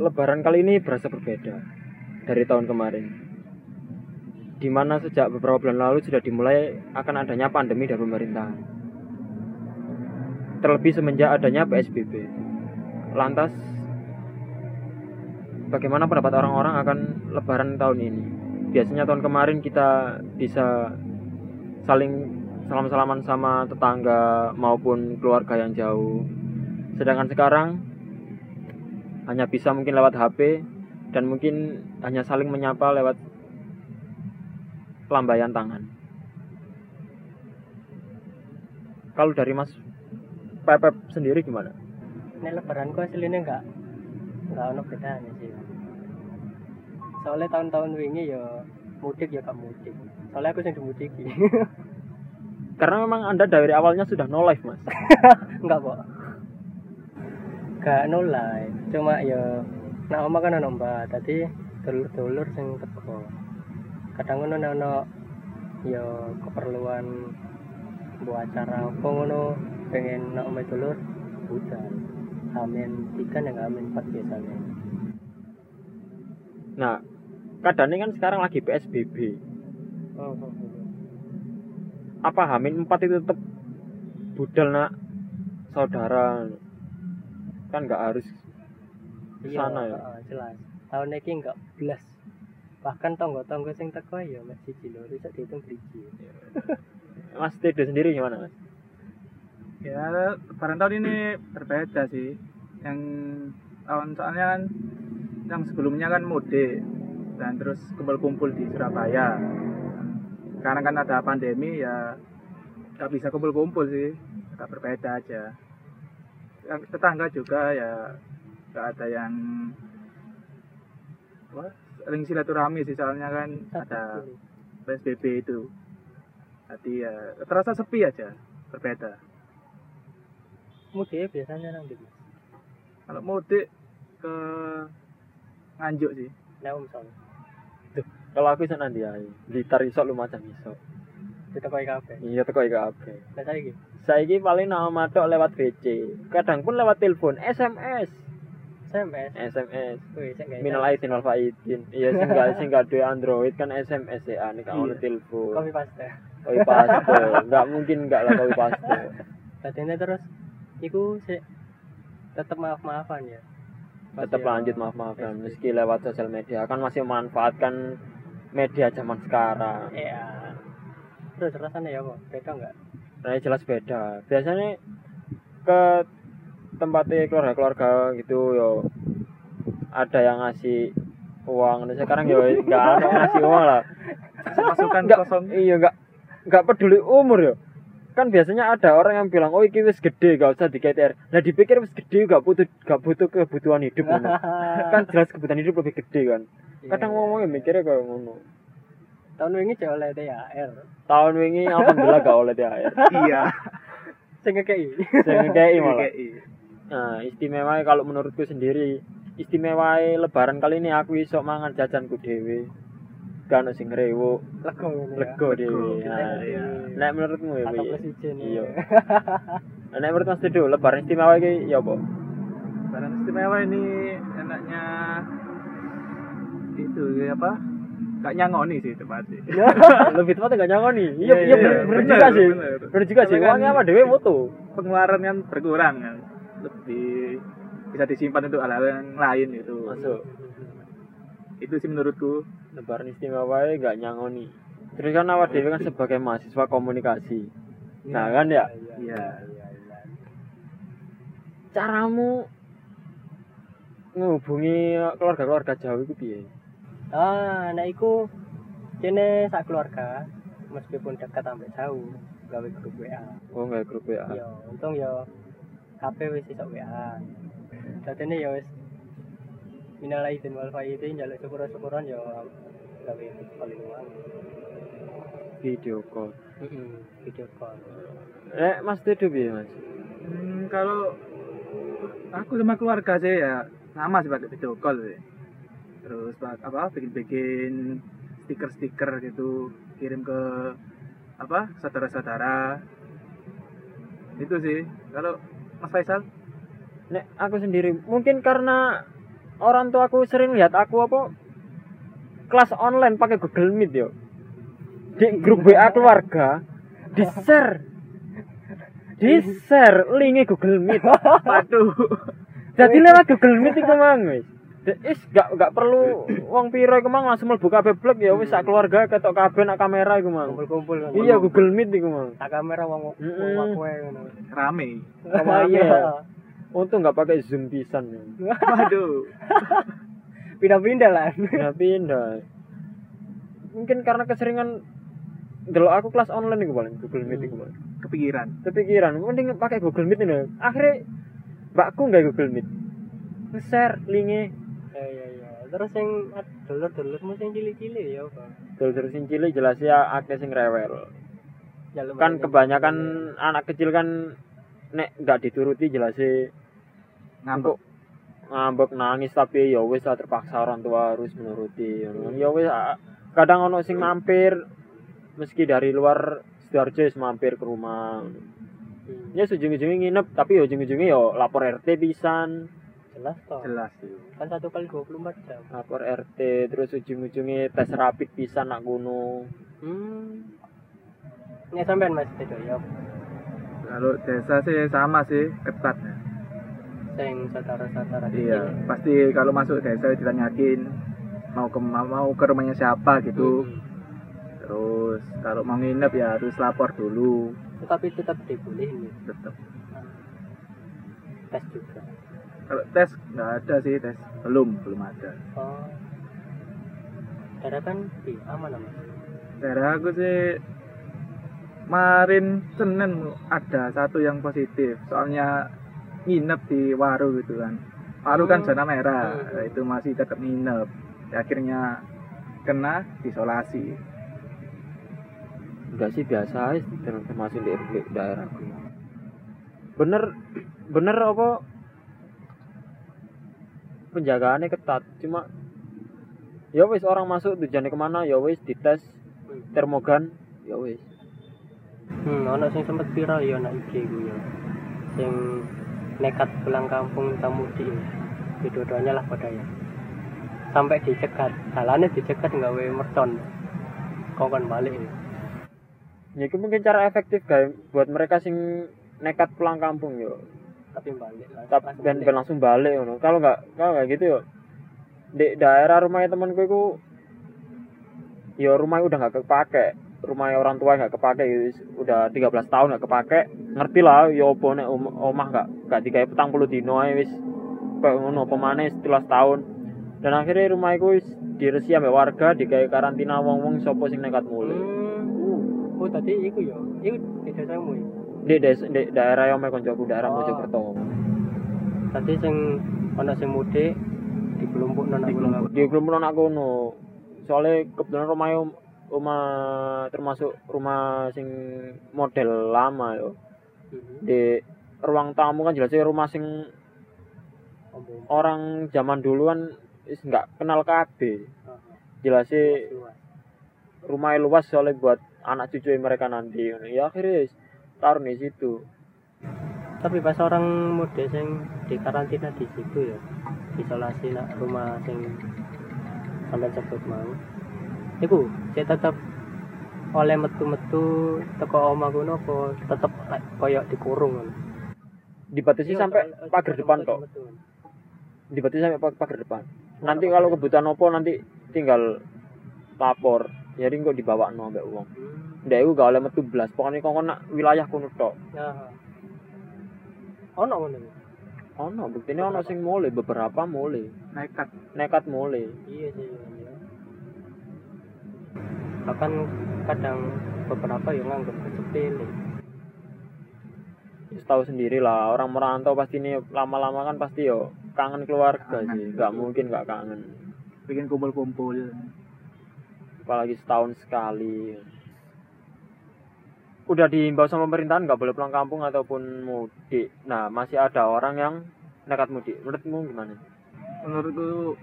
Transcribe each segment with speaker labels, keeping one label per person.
Speaker 1: lebaran kali ini berasa berbeda dari tahun kemarin. Di mana sejak beberapa bulan lalu sudah dimulai akan adanya pandemi dari pemerintah. Terlebih semenjak adanya PSBB. Lantas bagaimana pendapat orang-orang akan lebaran tahun ini? Biasanya tahun kemarin kita bisa saling salam-salaman sama tetangga maupun keluarga yang jauh. Sedangkan sekarang hanya bisa mungkin lewat HP dan mungkin hanya saling menyapa lewat lambaian tangan. Kalau dari Mas Pepep sendiri gimana?
Speaker 2: Nek lebaran kok aslinya enggak enggak ono bedanya sih. Soalnya tahun-tahun wingi ya mudik ya gak mudik. Soalnya aku sing dimudiki.
Speaker 1: Karena memang Anda dari awalnya sudah no life, Mas.
Speaker 2: enggak kok. Gak live, cuma ya nak omah kan ono mbak, tadi dulur-dulur sing teko. Kadang ngono ono ya keperluan buat acara apa ngono pengen nak omah dulur budal. Amin tiga ya amin empat biasanya.
Speaker 1: Nah, keadaannya kan sekarang lagi PSBB.
Speaker 2: Oh, oh, oh.
Speaker 1: Apa Hamin 4 itu tetap budal nak saudara kan nggak harus ke
Speaker 2: Iya,
Speaker 1: sana ya.
Speaker 2: jelas. Tahun ini enggak belas. Bahkan tonggo-tonggo sing teko ya masih loro bisa dihitung driji.
Speaker 1: Mas Tedo sendiri gimana, Mas?
Speaker 3: Ya, lebaran tahun ini berbeda sih. Yang tahun soalnya kan yang sebelumnya kan mudik dan terus kumpul-kumpul di Surabaya. Sekarang kan ada pandemi ya nggak bisa kumpul-kumpul sih, agak berbeda aja. Tetangga juga ya nggak ada yang apa sering silaturahmi sih soalnya kan ada PSBB itu. Jadi ya terasa sepi aja, berbeda.
Speaker 2: Mudik biasanya nang ndi? Mas?
Speaker 3: Kalau mudik ke Nganjuk sih.
Speaker 2: Nek misalnya
Speaker 1: Kalau aku iso nanti ae. Blitar iso Lumajang iso.
Speaker 2: Ditekoi kabeh.
Speaker 1: Iya teko iki kabeh.
Speaker 2: Saiki
Speaker 1: Saiki paling nama matok lewat VC. Kadang pun lewat telepon, SMS.
Speaker 2: SMS.
Speaker 1: SMS.
Speaker 2: Wih, sik gawe.
Speaker 1: Minal aidin wal faidin. Iya sing gak sing gak duwe Android kan SMS ya nek kalau
Speaker 3: Iya.
Speaker 1: telepon.
Speaker 2: Kopi paste.
Speaker 1: Kopi paste. Enggak mungkin enggak lah kopi paste.
Speaker 2: Tadinya terus iku sik tetep maaf-maafan ya.
Speaker 1: Tetap lanjut maaf-maafan meski lewat sosial media kan masih memanfaatkan media zaman sekarang.
Speaker 2: Iya. Terus rasanya ya apa? Beda enggak?
Speaker 1: Nah, jelas beda. Biasanya ke tempatnya keluarga-keluarga gitu yo ada yang ngasih uang. Nah, sekarang yo enggak ada yang ngasih uang lah.
Speaker 3: Masukan kosong.
Speaker 1: iya enggak enggak peduli umur yo. Kan biasanya ada orang yang bilang, "Oh, iki wis gede, gak usah di KTR." Nah, dipikir wis gede gak butuh gak butuh kebutuhan hidup kan jelas kebutuhan hidup lebih gede kan. Kadang
Speaker 2: Iya.
Speaker 1: ngomongnya mikirnya kayak ngono.
Speaker 2: Tahun wingi jauh oleh THR.
Speaker 1: Tahun wingi alhamdulillah gak oleh THR.
Speaker 3: Iya.
Speaker 2: Sing ngekei.
Speaker 1: Saya ngekei malah. Nah, istimewa kalau menurutku sendiri, istimewa lebaran kali ini aku iso mangan jajanku dhewe. Gak ono sing
Speaker 2: Lego ngene
Speaker 1: lego dhewe. Nah,
Speaker 3: iya.
Speaker 1: nek menurutmu ya piye?
Speaker 2: ya.
Speaker 1: Iya. Nah, nek menurut Mas Tedo, lebaran istimewa iki ya apa?
Speaker 3: Barang istimewa ini enaknya itu ya apa? Gak nyangoni sih tepatnya.
Speaker 1: Lebih tepatnya gak nyangoni. Iya, iya bener, bener
Speaker 3: bener,
Speaker 1: juga sih.
Speaker 3: bener.
Speaker 1: Juga sih. Uangnya apa dhewe foto.
Speaker 3: Pengeluaran kan berkurang kan. Lebih bisa disimpan untuk hal-hal yang lain itu.
Speaker 1: Masuk.
Speaker 3: Itu sih menurutku.
Speaker 1: Lebaran istimewa e gak nyangoni. Terus kan awak dhewe kan sebagai mahasiswa komunikasi. Nah, kan ya.
Speaker 3: Iya.
Speaker 1: Caramu ngehubungi keluarga-keluarga jauh itu piye?
Speaker 2: Ah, nek iku kene sak keluarga meskipun dekat sampai jauh gawe grup WA.
Speaker 1: Oh, nggak grup WA.
Speaker 2: Ya, untung ya HP wis iso WA. Dadene ya wis minal aidin wal faidin njaluk syukur-syukuran ya gawe paling uang.
Speaker 1: Video call.
Speaker 2: Heeh, video call.
Speaker 1: Eh, Mas Tedo piye, Mas?
Speaker 3: Hmm, kalau aku sama keluarga sih ya sama sih pakai video call sih. Terus apa bikin-bikin stiker-stiker gitu kirim ke apa saudara-saudara. Itu sih. Kalau Mas Faisal?
Speaker 1: Nek aku sendiri mungkin karena orang tua aku sering lihat aku apa kelas online pakai Google Meet yo. Di grup WA keluarga di share di share linknya Google Meet.
Speaker 3: Waduh.
Speaker 1: jadi lewat Google Meet itu mang wis. De- is gak gak perlu wong piro iku mang langsung mlebu kabeh blog ya wis sak keluarga ketok kabeh nak kamera iku mang.
Speaker 2: Kumpul-kumpul kan.
Speaker 1: iya Google Meet iku mang.
Speaker 2: Tak kamera wong wong kowe ngono.
Speaker 3: Rame.
Speaker 1: Iya. untung gak pakai zoom pisan.
Speaker 3: Waduh.
Speaker 2: pindah-pindah lah.
Speaker 1: Pindah pindah mungkin karena keseringan delok aku kelas online iku paling Google Meet iku paling
Speaker 3: Kepikiran.
Speaker 1: kepikiran. Mending pakai Google Meet ini akhirnya mbakku nggak Google Meet. Nge-share linknya
Speaker 2: terus yang dulur-dulurmu sing cilik-cilik ya apa?
Speaker 1: Terus terus sing cilik jelas ya akeh sing rewel.
Speaker 2: Ya,
Speaker 1: kan
Speaker 2: lumayan.
Speaker 1: kebanyakan anak kecil kan nek nggak dituruti jelas
Speaker 3: Ngambek.
Speaker 1: ngambek nangis tapi ya wis lah terpaksa orang tua harus menuruti. Ya wis ah, kadang ono sing mampir meski dari luar sidoarjo mampir ke rumah.
Speaker 2: Hmm,
Speaker 1: ya ujung-ujungnya nginep tapi ya ujung-ujungnya ya lapor RT pisan
Speaker 2: jelas toh
Speaker 3: Jelas sih.
Speaker 2: kan satu kali 24 jam
Speaker 1: lapor RT terus ujung-ujungnya tes rapid pisan nak gunung
Speaker 2: hmm ini sampean mas itu ya
Speaker 3: Kalau desa sih sama sih ketat. ya.
Speaker 2: sing saudara-saudara di
Speaker 3: Iya,
Speaker 2: sini.
Speaker 3: pasti kalau masuk desa ditanyakin mau ke mau ke rumahnya siapa gitu.
Speaker 2: Hmm.
Speaker 3: Terus kalau mau nginep ya harus lapor dulu.
Speaker 2: tapi tetap dibolehin.
Speaker 3: Tetap.
Speaker 2: tes juga
Speaker 3: Kalau tes nggak ada sih tes, belum belum ada.
Speaker 2: oh daerah kan di aman mas
Speaker 3: Daerah aku sih kemarin Senin ada satu yang positif. Soalnya nginep di Waru gitu kan. Waru kan
Speaker 2: Hmm.
Speaker 3: zona merah,
Speaker 2: Hmm.
Speaker 3: itu masih tetap nginep. Akhirnya kena isolasi.
Speaker 1: enggak sih biasa termasuk di, daerahku bener bener apa penjagaannya ketat. Cuma ya wis orang masuk tujuannya ke mana? Ya wis dites termogan. Ya wis.
Speaker 2: Hmm ono sing sempet viral ya anak IG ku ya? Sing nekat pulang kampung tamudi dua-duanya lah pada ya. Sampai dicegat. Jalannya dicegat gawe mercon. Kau kan balik ya.
Speaker 1: ya itu mungkin cara efektif guys buat mereka sing nekat pulang kampung yo
Speaker 2: tapi balik
Speaker 1: tapi
Speaker 2: langsung
Speaker 1: ben,
Speaker 2: balik.
Speaker 1: ben langsung balik ngono. Kalau nggak kalau nggak gitu yo di daerah rumahnya temanku itu yo rumahnya udah nggak kepake. Rumahnya orang tua nggak kepake yo, wis udah 13 tahun nggak kepake. Ngerti lah yo opo nek om- omah nggak nggak digawe petang puluh dino wis kayak ngono pemane setelah tahun. Dan akhirnya rumah itu diresi ambek warga digawe karantina wong-wong sopo sing nekat mulai
Speaker 2: hmm. oh tadi iku ya iku di desamu ya
Speaker 1: di, des- di daerah yang mau koncoku daerah
Speaker 2: Oh.
Speaker 1: Mojokerto
Speaker 2: tadi sing ono sing mudik di kelompok nona
Speaker 3: Dikelompok.
Speaker 1: di belum anak kono. Soalnya kebetulan rumah rumah termasuk rumah sing model lama yo. Di ruang tamu kan jelasnya rumah sing orang zaman dulu kan is nggak kenal KB jelasnya rumah luas soalnya buat anak cucu mereka nanti ya akhirnya taruh di situ.
Speaker 2: Tapi pas orang muda sing di karantina di situ ya isolasi nak rumah sing sampai sebut mau. Iku saya tetap oleh metu-metu teko omah kuno apa tetep kayak koyok dikurung
Speaker 1: dibatasi
Speaker 2: Iya,
Speaker 1: sampai pagar depan kok dibatasi sampai pag- pagar depan. Nanti kalau kebutuhan opo nanti tinggal lapor. Jadi kok dibawa no ambek uang Ndak iku gak oleh metu blas pokoknya kok nak wilayah kono tok
Speaker 2: Ya. Ono ngono. ya?
Speaker 1: ono buktinya ono sing mulai beberapa mulai
Speaker 3: Nekat.
Speaker 1: nekat mulai
Speaker 2: Iya sih. Iya. Bahkan kadang beberapa yang nganggep sepele.
Speaker 1: Wis tahu sendiri lah orang merantau pasti ini lama-lama kan pasti yo kangen keluarga
Speaker 3: Kangen.
Speaker 1: sih nggak mungkin nggak kangen
Speaker 3: Bikin kumpul-kumpul.
Speaker 1: apalagi setahun sekali udah diimbau sama pemerintahan nggak boleh pulang kampung ataupun mudik. Nah masih ada orang yang nekat mudik. Menurutmu gimana?
Speaker 3: Menurutku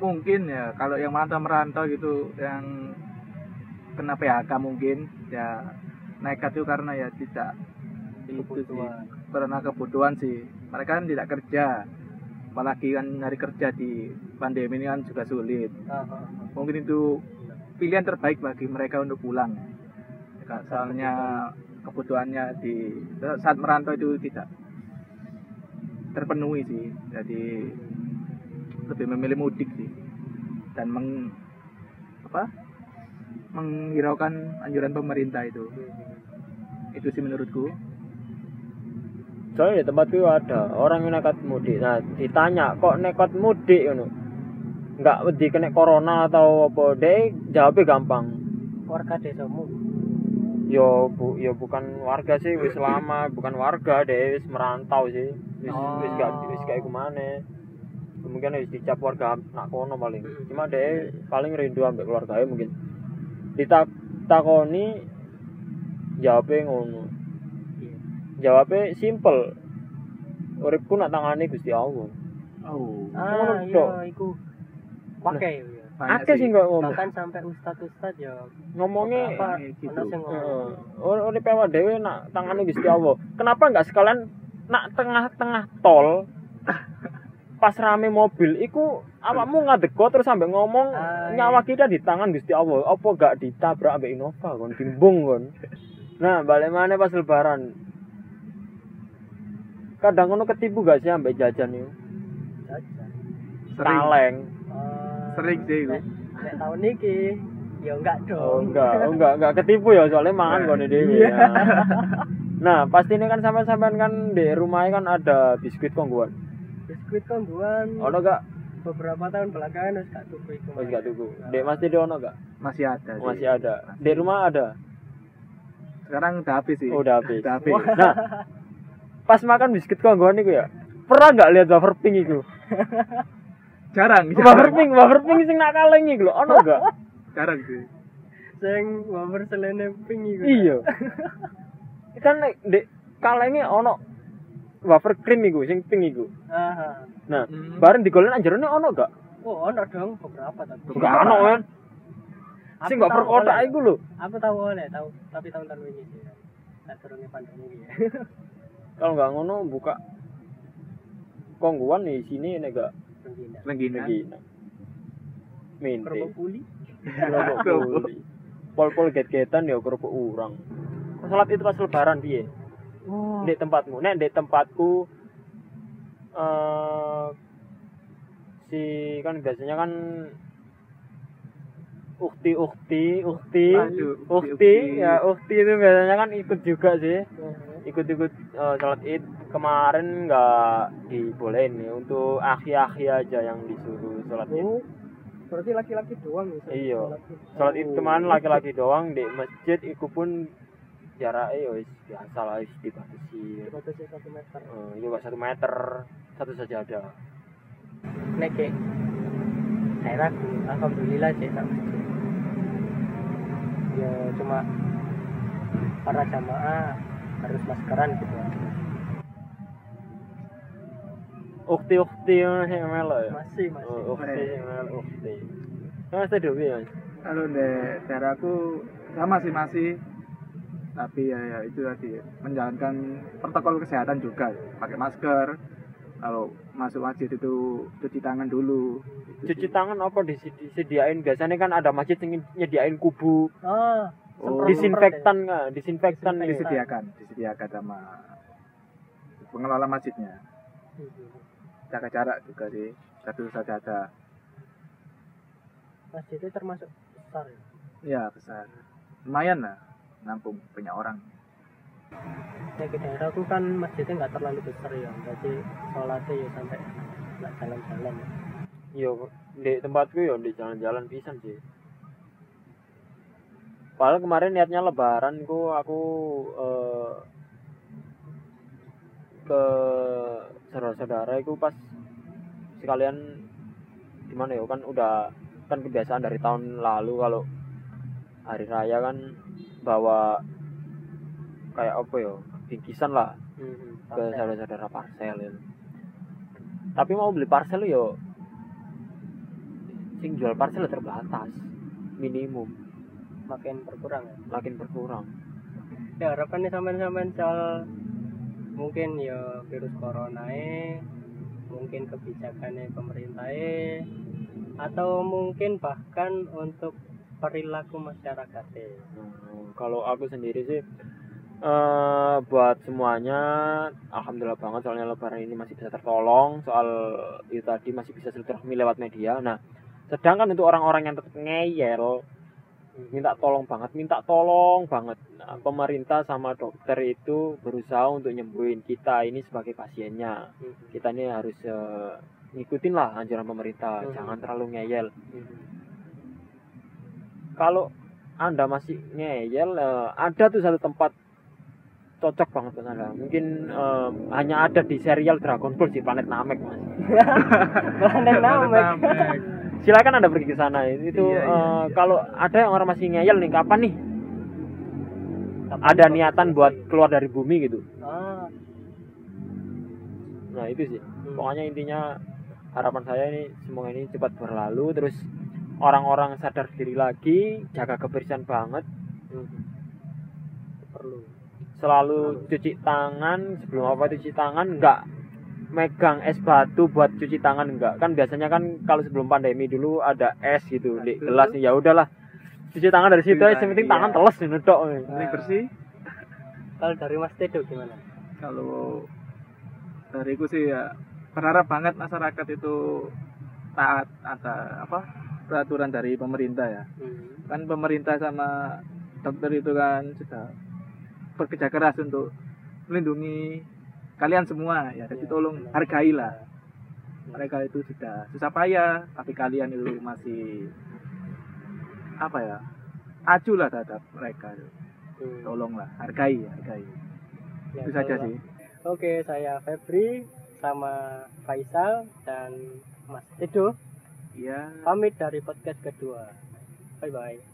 Speaker 3: mungkin ya kalau yang merantau merantau gitu yang kena PHK mungkin ya nekat itu karena ya tidak itu sih.
Speaker 2: Kebutuhan.
Speaker 3: karena kebutuhan sih. Mereka kan tidak kerja. Apalagi kan nyari kerja di pandemi ini kan juga sulit. Mungkin itu pilihan terbaik bagi mereka untuk pulang soalnya kebutuhannya di saat merantau itu tidak terpenuhi sih. Jadi lebih memilih mudik sih. Dan meng apa? Menghiraukan anjuran pemerintah itu. Itu sih menurutku.
Speaker 1: Soalnya di tempatku ada orang yang nekat mudik. Nah ditanya kok nekat mudik ngono? Nggak wedi kena corona atau apa. Deh jawabnya gampang.
Speaker 2: Warga desamu.
Speaker 1: Yo bu yo bukan warga sih wis lama. Bukan warga deh wis merantau sih. Wis
Speaker 2: Oh.
Speaker 1: wis gak wis gak iku maneh kemungkinan wis dicap warga nak kono paling. Cuma deh paling rindu ambek keluarganya mungkin. Ditakoni jawabnya ngono.
Speaker 2: Iya.
Speaker 1: jawabnya simple. Uripku nak tangani Gusti Allah.
Speaker 3: Oh.
Speaker 2: Ah, iya, iku. Pakai.
Speaker 3: Banyak
Speaker 1: akeh sih nggak ngomong
Speaker 2: Bahkan sampai ustad-ustad ya
Speaker 1: ngomongnya
Speaker 2: apa
Speaker 3: gitu.
Speaker 2: sing ngomong.
Speaker 1: Heeh. Urip awak dhewe nak tangane Gusti Allah. Kenapa nggak sekalian nak tengah-tengah tol pas rame mobil iku awakmu ngadeko terus sampe ngomong
Speaker 2: Ah,
Speaker 1: nyawa kita di tangan Gusti Allah. Apa gak ditabrak ambek Innova kon timbung kon. Nah, balik mana pas lebaran? Kadang ngono ketipu gak sih ambek jajan itu?
Speaker 2: Jajan.
Speaker 3: sering
Speaker 1: Kaleng.
Speaker 3: Sering sih iku.
Speaker 2: nek tahun iki ya enggak dong.
Speaker 1: Oh enggak, oh enggak, enggak ketipu ya soalnya mangan dhewe.
Speaker 2: Iya.
Speaker 1: ya. Nah, pasti ini kan sampean-sampean kan di rumahnya kan ada biskuit kongguan.
Speaker 2: Biskuit kongguan
Speaker 1: Ono gak?
Speaker 2: beberapa tahun belakangan wis gak tuku iku.
Speaker 1: Wis gak tuku. Dek Mas Tidi ono gak?
Speaker 3: masih ada sih.
Speaker 1: Masih ada. Di rumah ada.
Speaker 3: sekarang udah habis sih
Speaker 1: Oh, udah habis.
Speaker 3: udah habis
Speaker 1: Nah, pas makan biskuit kongguan itu ya, pernah nggak lihat wafer pink itu?
Speaker 3: jarang
Speaker 1: Wafer pink, wafer pink sing nak kaleng iku lho, ono gak?
Speaker 3: jarang sih
Speaker 2: Sing wafer selene pink iku.
Speaker 1: Iya. Kan nek dek kalenge ono wafer cream iku sing pink iku.
Speaker 2: Ah.
Speaker 1: Nah,
Speaker 3: Hmm.
Speaker 1: bareng digolek nang jerone ono gak?
Speaker 2: Oh, ono dong beberapa tapi.
Speaker 1: Gak ono kan. Sing wafer kotak iku lho.
Speaker 2: Aku tahu oleh, tahu tapi tahun-tahun ini sih. Tak turunnya pandemi iki.
Speaker 1: Kalau nggak ngono buka kongguan di sini nek gak
Speaker 2: Rengginang.
Speaker 3: Rengginang.
Speaker 1: Rengginang. Mente.
Speaker 2: Kerupuk puli.
Speaker 1: Kerupuk puli. Pol-pol get-getan ya kerupuk urang. Salat itu pas lebaran piye?
Speaker 2: Oh.
Speaker 1: Di tempatmu. Nek di tempatku eh si kan biasanya kan ukti ukti ukti
Speaker 3: ukti,
Speaker 1: ukti
Speaker 3: ukti.
Speaker 1: ya ukti itu biasanya kan ikut juga sih ikut-ikut eh, sholat id kemarin nggak dibolehin nih untuk aki-aki aja yang disuruh sholat id
Speaker 2: Oh. Berarti laki-laki doang ya.
Speaker 1: Iya.
Speaker 2: sholat id.
Speaker 1: kemarin laki-laki doang di masjid itu pun jaraknya ya biasa lah dibatasi
Speaker 2: Dibatasi satu meter.
Speaker 1: Eh, ya nggak satu meter satu saja ada
Speaker 2: Nek kayak daerahku, alhamdulillah sih tak masjid. Ya cuma para jamaah harus maskeran gitu.
Speaker 1: ukti ukti yang melo ya?
Speaker 2: Masih masih.
Speaker 1: Oh, ukti melo ukti. Mas Dewi ya
Speaker 3: kalau di daerahku sama sih masih. Tapi ya, ya itu tadi menjalankan protokol kesehatan juga. Pakai masker. Kalau masuk masjid itu cuci tangan dulu.
Speaker 1: Cuci tangan apa disediain? Biasanya kan ada masjid yang nyediain kubu.
Speaker 2: Ah,
Speaker 3: Oh,
Speaker 1: disinfektan nggak disinfektan gitu.
Speaker 3: disediakan disediakan sama pengelola masjidnya jaga jarak juga sih satu sajadah
Speaker 2: masjidnya termasuk besar ya.
Speaker 3: ya besar lumayan lah nampung banyak orang
Speaker 2: Ya ke daerahku kan masjidnya nggak terlalu besar ya, jadi sholatnya ya sampai nggak jalan-jalan. ya.
Speaker 1: Iya, di tempatku ya di jalan-jalan pisan sih. Padahal kemarin niatnya lebaran ku aku eh, ke saudara-saudara itu pas sekalian gimana ya kan udah kan kebiasaan dari tahun lalu kalau hari raya kan bawa kayak apa ya bingkisan lah
Speaker 2: Hmm,
Speaker 1: ke saudara-saudara parcel ya. Tapi mau beli parcel yo sing jual parcel terbatas minimum
Speaker 2: makin berkurang. Ya.
Speaker 1: makin berkurang.
Speaker 2: Ya harapannya sampean-sampean soal mungkin ya virus corona eh mungkin kebijakannya pemerintah atau mungkin bahkan untuk perilaku masyarakat
Speaker 1: Hmm, kalau aku sendiri sih eh buat semuanya alhamdulillah banget soalnya lebaran ini masih bisa tertolong soal itu tadi masih bisa silaturahmi lewat media. Nah sedangkan untuk orang-orang yang tetap ngeyel minta tolong banget minta tolong banget Nah, pemerintah sama dokter itu berusaha untuk nyembuhin kita ini sebagai pasiennya
Speaker 2: Hmm.
Speaker 1: kita ini harus eh, ngikutin lah anjuran pemerintah
Speaker 2: Hmm.
Speaker 1: jangan terlalu ngeyel
Speaker 2: Hmm.
Speaker 1: kalau anda masih ngeyel eh, ada tuh satu tempat cocok banget buat anda mungkin eh, hanya ada di serial Dragon Ball di planet Namek mas
Speaker 2: Planet Namek.
Speaker 1: Silakan anda pergi ke sana. Itu
Speaker 3: Iya, iya,
Speaker 1: eh,
Speaker 3: iya.
Speaker 1: kalau ada yang orang masih ngeyel nih kapan nih?
Speaker 2: Kapan
Speaker 1: ada
Speaker 2: kok
Speaker 1: niatan
Speaker 2: selesai?
Speaker 1: buat keluar dari bumi gitu.
Speaker 2: Ah.
Speaker 1: Nah itu sih.
Speaker 2: Hmm.
Speaker 1: pokoknya intinya harapan saya ini semoga ini cepat berlalu. Terus orang-orang sadar diri lagi jaga kebersihan banget.
Speaker 2: Hmm. perlu.
Speaker 1: Selalu cuci tangan sebelum apa cuci tangan enggak megang es batu buat cuci tangan enggak kan biasanya kan kalau sebelum pandemi dulu ada es gitu di
Speaker 3: Betul.
Speaker 1: gelas ya udahlah cuci tangan dari situ aja yang penting
Speaker 3: tangan,
Speaker 1: tangan
Speaker 3: iya.
Speaker 1: teles ini dok
Speaker 3: Penting bersih
Speaker 2: kalau dari Mas Tedo gimana
Speaker 3: kalau dariku sih ya berharap banget masyarakat itu taat ada apa peraturan dari pemerintah ya
Speaker 2: hmm.
Speaker 3: kan pemerintah sama dokter itu kan sudah bekerja keras untuk melindungi kalian semua ya jadi
Speaker 2: Iya,
Speaker 3: tolong
Speaker 2: benar.
Speaker 3: hargailah mereka itu sudah susah payah tapi kalian itu masih apa ya acuh lah terhadap mereka
Speaker 2: Hmm.
Speaker 3: tolonglah hargai hargai
Speaker 2: Ya,
Speaker 3: itu saja sih
Speaker 2: Oke, saya Febri sama Faisal dan Mas Tedo
Speaker 3: iya
Speaker 2: pamit dari podcast kedua. Bye bye.